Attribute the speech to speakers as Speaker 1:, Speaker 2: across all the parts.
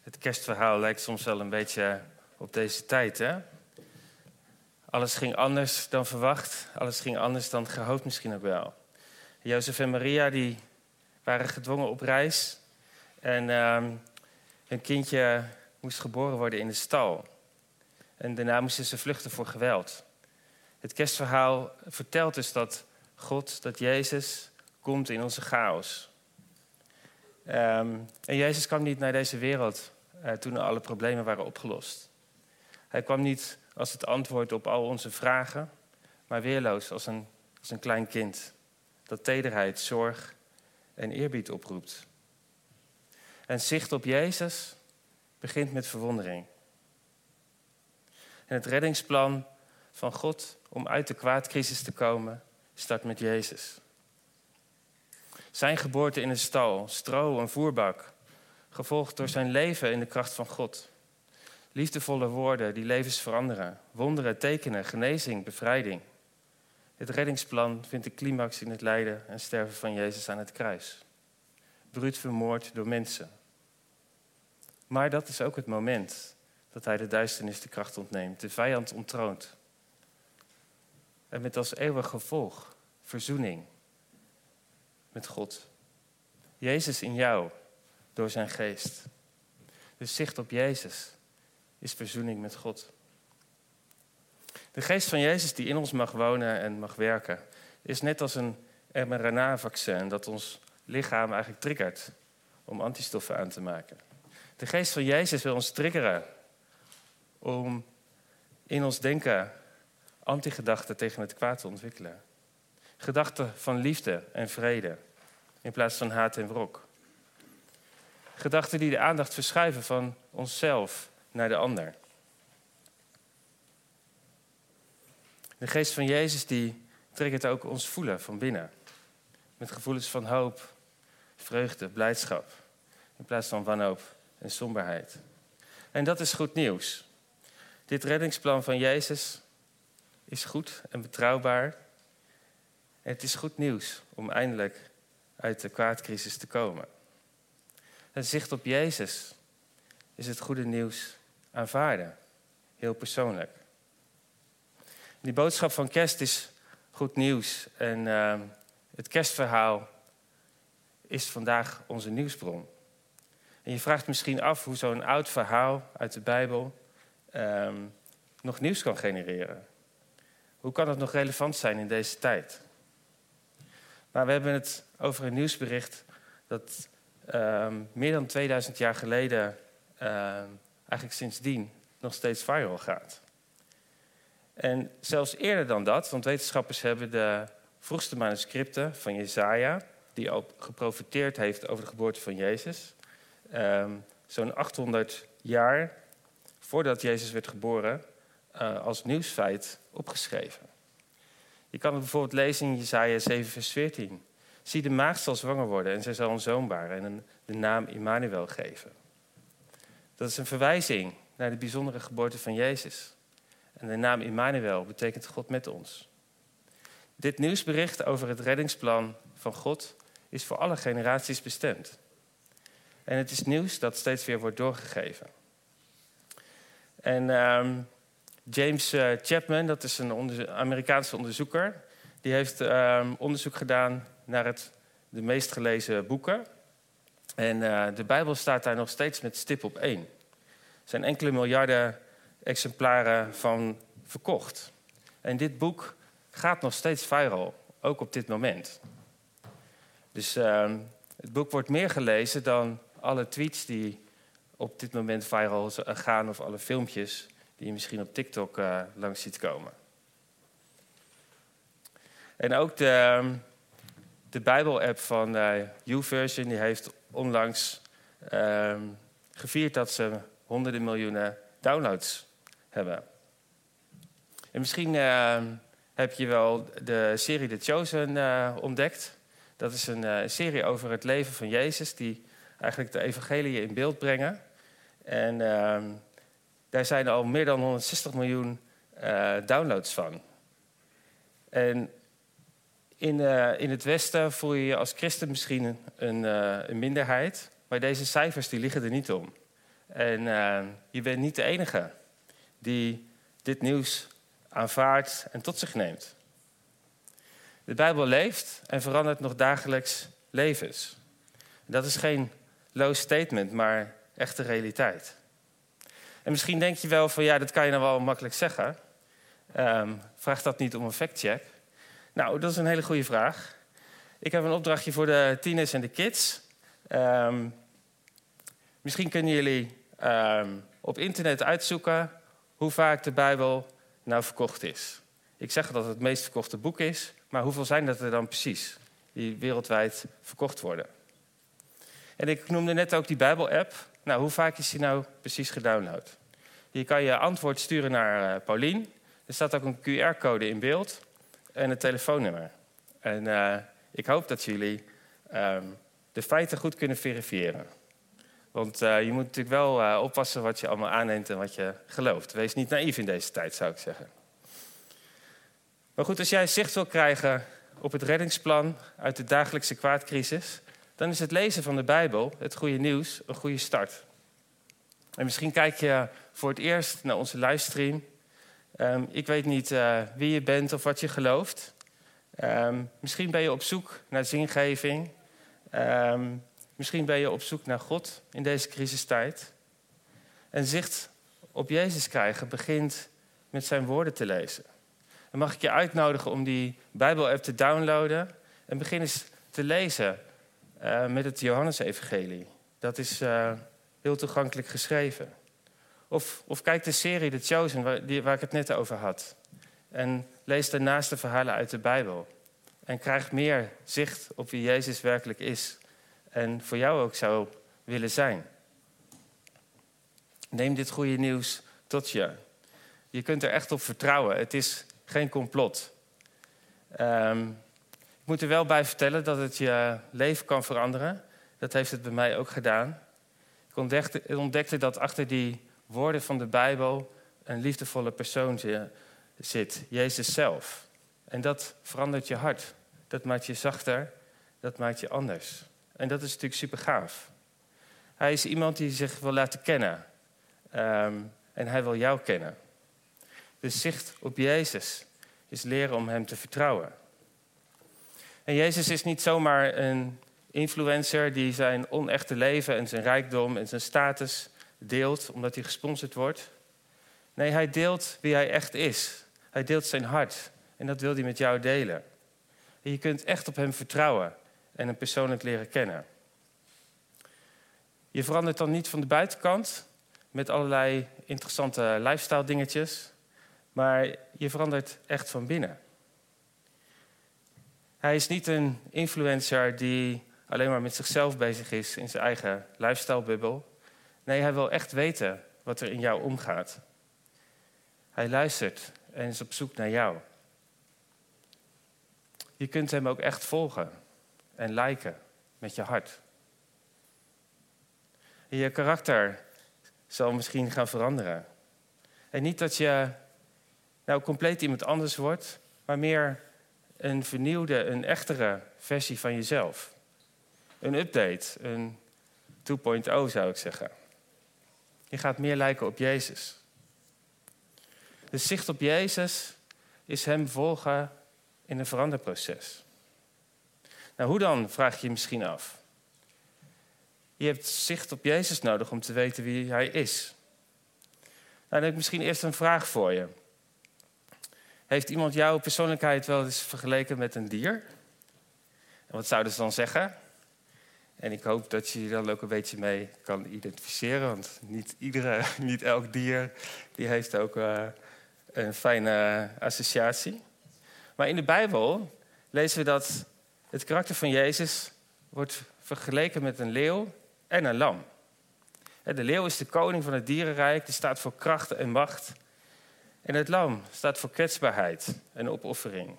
Speaker 1: Het kerstverhaal lijkt soms wel een beetje op deze tijd, hè? Alles ging anders dan verwacht. Alles ging anders dan gehoopt misschien ook wel. Jozef en Maria die waren gedwongen op reis. En ehm, hun kindje moest geboren worden in de stal. En daarna moesten ze vluchten voor geweld. Het kerstverhaal vertelt dus dat God, dat Jezus, komt in onze chaos. Ehm, en Jezus kwam niet naar deze wereld uh, toen alle problemen waren opgelost. Hij kwam niet als het antwoord op al onze vragen, maar weerloos als een, als een klein kind dat tederheid, zorg en eerbied oproept. En zicht op Jezus begint met verwondering. En het reddingsplan van God om uit de kwaadcrisis te komen start met Jezus. Zijn geboorte in een stal, stro, een voerbak, gevolgd door zijn leven in de kracht van God. Liefdevolle woorden die levens veranderen, wonderen, tekenen, genezing, bevrijding. Het reddingsplan vindt de climax in het lijden en sterven van Jezus aan het kruis. Bruut vermoord door mensen. Maar dat is ook het moment dat hij de duisternis de kracht ontneemt, de vijand ontroont. En met als eeuwig gevolg verzoening met God. Jezus in jou door zijn geest. Dus zicht op Jezus is verzoening met God. De geest van Jezus die in ons mag wonen en mag werken, is net als een mRNA-vaccin dat ons lichaam eigenlijk triggert om antistoffen aan te maken. De geest van Jezus wil ons triggeren om in ons denken antigedachten tegen het kwaad te ontwikkelen. Gedachten van liefde en vrede in plaats van haat en wrok. Gedachten die de aandacht verschuiven van onszelf naar de ander. De geest van Jezus die triggert ook ons voelen van binnen. Met gevoelens van hoop, vreugde, blijdschap. In plaats van wanhoop en somberheid. En dat is goed nieuws. Dit reddingsplan van Jezus is goed en betrouwbaar. Het is goed nieuws om eindelijk uit de kwaadcrisis te komen. Het zicht op Jezus is het goede nieuws aanvaarden, heel persoonlijk. Die boodschap van kerst is goed nieuws. En uh, het kerstverhaal is vandaag onze nieuwsbron. En je vraagt misschien af hoe zo'n oud verhaal uit de Bijbel uh, nog nieuws kan genereren. Hoe kan het nog relevant zijn in deze tijd? Maar we hebben het over een nieuwsbericht dat uh, meer dan 2000 jaar geleden, eigenlijk sindsdien, nog steeds viral gaat. En zelfs eerder dan dat, want wetenschappers hebben de vroegste manuscripten van Jezaja, die al geprofiteerd heeft over de geboorte van Jezus, um, zo'n 800 jaar voordat Jezus werd geboren, uh, als nieuwsfeit opgeschreven. Je kan het bijvoorbeeld lezen in Jezaja 7, vers 14. Zie, de maagd zal zwanger worden en zij zal een zoon baren en de naam Immanuel geven. Dat is een verwijzing naar de bijzondere geboorte van Jezus. En de naam Immanuel betekent God met ons. Dit nieuwsbericht over het reddingsplan van God is voor alle generaties bestemd. En het is nieuws dat steeds weer wordt doorgegeven. En uh, James uh, Chapman, dat is een Amerikaanse onderzoeker, die heeft uh, onderzoek gedaan naar het, de meest gelezen boeken. En uh, de Bijbel staat daar nog steeds met stip op één. Er zijn enkele miljarden exemplaren van verkocht. En dit boek gaat nog steeds viral, ook op dit moment. Dus uh, het boek wordt meer gelezen dan alle tweets die op dit moment viral gaan of alle filmpjes die je misschien op TikTok uh, langs ziet komen. En ook de, de Bijbel-app van uh, YouVersion die heeft onlangs uh, gevierd dat ze honderden miljoenen downloads hebben. En misschien uh, heb je wel de serie The Chosen uh, ontdekt. Dat is een serie over het leven van Jezus, die eigenlijk de evangelie in beeld brengen. En ehm, daar zijn al meer dan 160 miljoen downloads van. En in, in het Westen voel je je als christen misschien een, een minderheid, maar deze cijfers die liggen er niet om. En je bent niet de enige die dit nieuws aanvaardt en tot zich neemt. De Bijbel leeft en verandert nog dagelijks levens. Dat is geen low statement, maar echte realiteit. En misschien denk je wel van ja, dat kan je nou wel makkelijk zeggen. Um, vraagt dat niet om een factcheck? Nou, dat is een hele goede vraag. Ik heb een opdrachtje voor de tieners en de kids. Um, misschien kunnen jullie um, op internet uitzoeken hoe vaak de Bijbel nou verkocht is. Ik zeg dat het het meest verkochte boek is, maar hoeveel zijn dat er dan precies die wereldwijd verkocht worden? En ik noemde net ook die Bijbel-app. Nou, hoe vaak is die nou precies gedownload? Je kan je antwoord sturen naar uh, Paulien. Er staat ook een QR-code in beeld en een telefoonnummer. En uh, ik hoop dat jullie um, de feiten goed kunnen verifiëren. Want uh, je moet natuurlijk wel oppassen wat je allemaal aanneemt en wat je gelooft. Wees niet naïef in deze tijd, zou ik zeggen. Maar goed, als jij zicht wil krijgen op het reddingsplan uit de dagelijkse kwaadcrisis, dan is het lezen van de Bijbel, het goede nieuws, een goede start. En misschien kijk je voor het eerst naar onze livestream. Um, ik weet niet uh, wie je bent of wat je gelooft. Um, misschien ben je op zoek naar zingeving. Um, misschien ben je op zoek naar God in deze crisistijd. En zicht op Jezus krijgen begint met zijn woorden te lezen. Dan mag ik je uitnodigen om die Bijbel-app te downloaden en begin eens te lezen uh, met het Johannesevangelie. Dat is uh, heel toegankelijk geschreven. Of, of kijk de serie The Chosen, waar, waar ik het net over had. En lees daarnaast de verhalen uit de Bijbel. En krijg meer zicht op wie Jezus werkelijk is. En voor jou ook zou willen zijn. Neem dit goede nieuws tot je. Je kunt er echt op vertrouwen. Het is geen complot. Ik moet er wel bij vertellen dat het je leven kan veranderen. Dat heeft het bij mij ook gedaan. Ik ontdekte, ontdekte dat achter die woorden van de Bijbel een liefdevolle persoon zit, Jezus zelf. En dat verandert je hart. Dat maakt je zachter, dat maakt je anders. En dat is natuurlijk super gaaf. Hij is iemand die zich wil laten kennen. Um, en hij wil jou kennen. Dus zicht op Jezus is leren om hem te vertrouwen. En Jezus is niet zomaar een influencer die zijn onechte leven en zijn rijkdom en zijn status deelt omdat hij gesponsord wordt. Nee, hij deelt wie hij echt is. Hij deelt zijn hart en dat wil hij met jou delen. En je kunt echt op hem vertrouwen en hem persoonlijk leren kennen. Je verandert dan niet van de buitenkant met allerlei interessante lifestyle dingetjes, maar je verandert echt van binnen. Hij is niet een influencer die alleen maar met zichzelf bezig is in zijn eigen lifestyle-bubbel. Nee, hij wil echt weten wat er in jou omgaat. Hij luistert en is op zoek naar jou. Je kunt hem ook echt volgen en liken met je hart. je karakter zal misschien gaan veranderen. En niet dat je nou compleet iemand anders wordt, maar meer een vernieuwde, een echtere versie van jezelf. Een update, een 2.0 zou ik zeggen. Je gaat meer lijken op Jezus. De zicht op Jezus is Hem volgen in een veranderproces. Nou, hoe dan, vraag je je misschien af. Je hebt zicht op Jezus nodig om te weten wie Hij is. Nou, dan heb ik misschien eerst een vraag voor je. Heeft iemand jouw persoonlijkheid wel eens vergeleken met een dier? En wat zouden ze dan zeggen? En ik hoop dat je je dan ook een beetje mee kan identificeren. Want niet, iedere, niet elk dier die heeft ook uh, een fijne associatie. Maar in de Bijbel lezen we dat het karakter van Jezus wordt vergeleken met een leeuw en een lam. De leeuw is de koning van het dierenrijk, die staat voor kracht en macht. En het lam staat voor kwetsbaarheid en opoffering.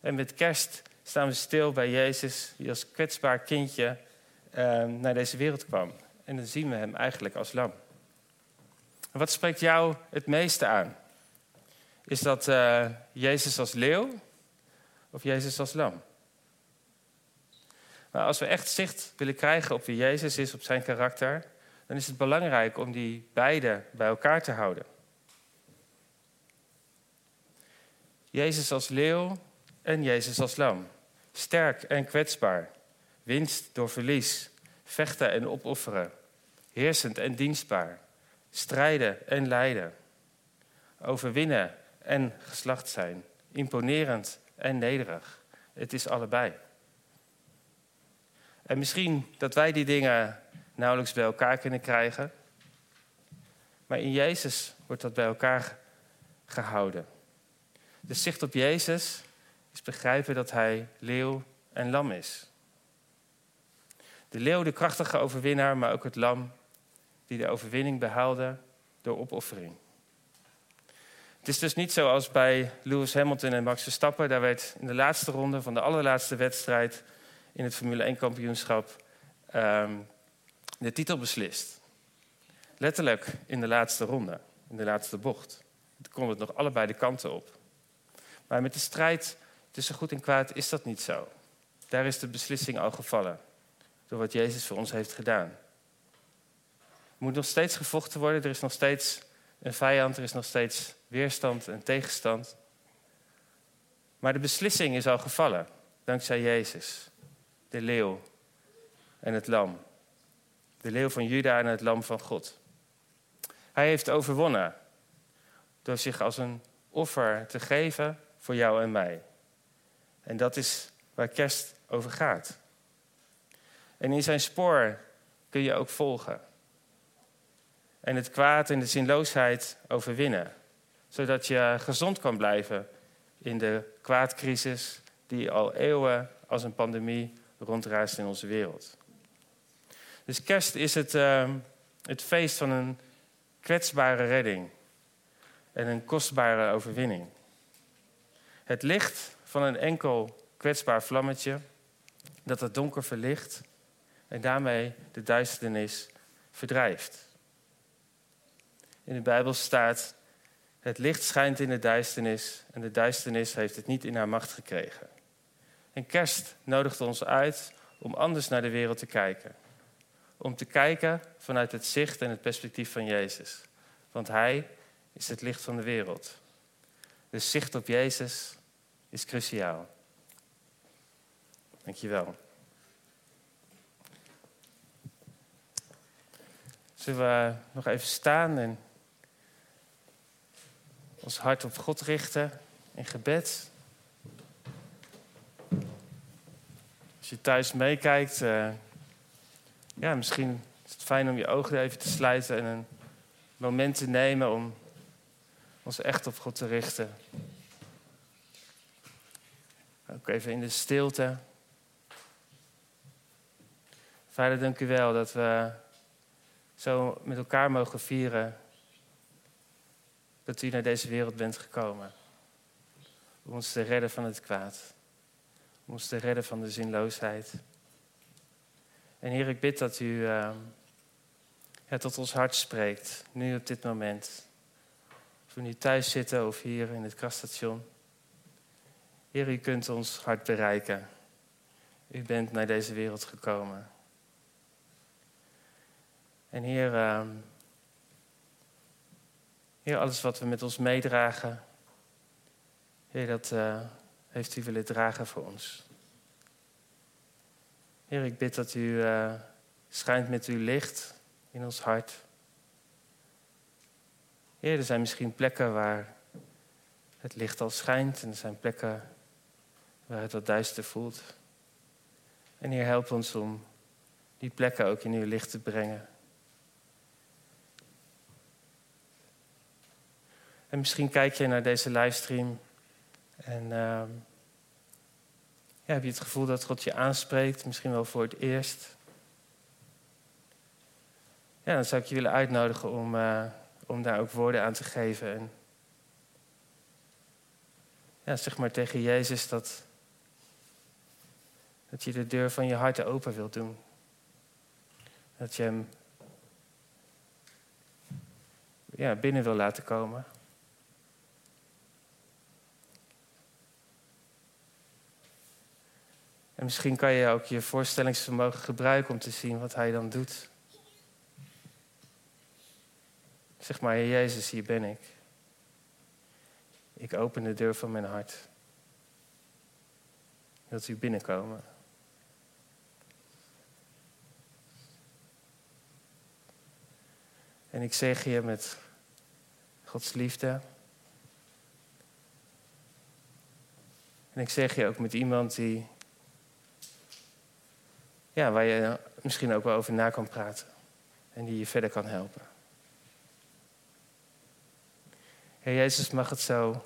Speaker 1: En met kerst staan we stil bij Jezus, die als kwetsbaar kindje uh, naar deze wereld kwam. En dan zien we hem eigenlijk als lam. wat spreekt jou het meeste aan? Is dat uh, Jezus als leeuw of Jezus als lam? Maar als we echt zicht willen krijgen op wie Jezus is, op zijn karakter, dan is het belangrijk om die beide bij elkaar te houden. Jezus als leeuw en Jezus als lam. Sterk en kwetsbaar. Winst door verlies. Vechten en opofferen. Heersend en dienstbaar. Strijden en lijden. Overwinnen en geslacht zijn. Imponerend en nederig. Het is allebei. En misschien dat wij die dingen nauwelijks bij elkaar kunnen krijgen. Maar in Jezus wordt dat bij elkaar gehouden. De zicht op Jezus is begrijpen dat hij leeuw en lam is. De leeuw, de krachtige overwinnaar, maar ook het lam die de overwinning behaalde door opoffering. Het is dus niet zoals bij Lewis Hamilton en Max Verstappen. Daar werd in de laatste ronde van de allerlaatste wedstrijd in het Formule 1 kampioenschap ehm, de titel beslist. Letterlijk in de laatste ronde, in de laatste bocht. Dan kon het nog allebei de kanten op. Maar met de strijd tussen goed en kwaad is dat niet zo. Daar is de beslissing al gevallen. Door wat Jezus voor ons heeft gedaan. Er moet nog steeds gevochten worden. Er is nog steeds een vijand. Er is nog steeds weerstand en tegenstand. Maar de beslissing is al gevallen. Dankzij Jezus. De leeuw en het lam. De leeuw van Juda en het lam van God. Hij heeft overwonnen. Door zich als een offer te geven voor jou en mij. En dat is waar kerst over gaat. En in zijn spoor kun je ook volgen. En het kwaad en de zinloosheid overwinnen. Zodat je gezond kan blijven in de kwaadcrisis die al eeuwen als een pandemie rondraast in onze wereld. Dus kerst is het, uh, het feest van een kwetsbare redding en een kostbare overwinning. Het licht van een enkel kwetsbaar vlammetje dat het donker verlicht en daarmee de duisternis verdrijft. In de Bijbel staat: Het licht schijnt in de duisternis en de duisternis heeft het niet in haar macht gekregen. En kerst nodigt ons uit om anders naar de wereld te kijken. Om te kijken vanuit het zicht en het perspectief van Jezus. Want Hij is het licht van de wereld. Dus zicht op Jezus is cruciaal. Dankjewel. Zullen we nog even staan en ons hart op God richten in gebed? Als je thuis meekijkt, uh, ja, misschien is het fijn om je ogen even te sluiten en een moment te nemen om ons echt op God te richten. Ook even in de stilte. Vader, dank u wel dat we zo met elkaar mogen vieren dat u naar deze wereld bent gekomen. Om ons te redden van het kwaad. Om ons te redden van de zinloosheid. En Heer, ik bid dat u het tot ons hart spreekt, nu op dit moment. Of we nu thuis zitten of hier in het krachtstation. Heer, u kunt ons hart bereiken. U bent naar deze wereld gekomen. En Heer, uh, Heer, alles wat we met ons meedragen, Heer, dat uh, heeft u willen dragen voor ons. Heer, ik bid dat u uh, schijnt met uw licht in ons hart. Heer, er zijn misschien plekken waar het licht al schijnt en er zijn plekken waar het wat duister voelt. En Heer, help ons om die plekken ook in uw licht te brengen. En misschien kijk je naar deze livestream en ja, heb je het gevoel dat God je aanspreekt, misschien wel voor het eerst. Ja, dan zou ik je willen uitnodigen om, uh, om daar ook woorden aan te geven. En ja, zeg maar tegen Jezus dat, dat je de deur van je hart open wilt doen. Dat je hem ja, binnen wil laten komen. En misschien kan je ook je voorstellingsvermogen gebruiken om te zien wat hij dan doet. Zeg maar, Jezus, hier ben ik. Ik open de deur van mijn hart. Wilt u binnenkomen? En ik zeg je met Gods liefde. En ik zeg je ook met iemand die, ja, waar je misschien ook wel over na kan praten. En die je verder kan helpen. Heer Jezus, mag het zo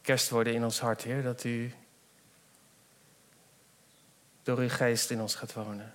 Speaker 1: kerst worden in ons hart, Heer, dat u door uw geest in ons gaat wonen.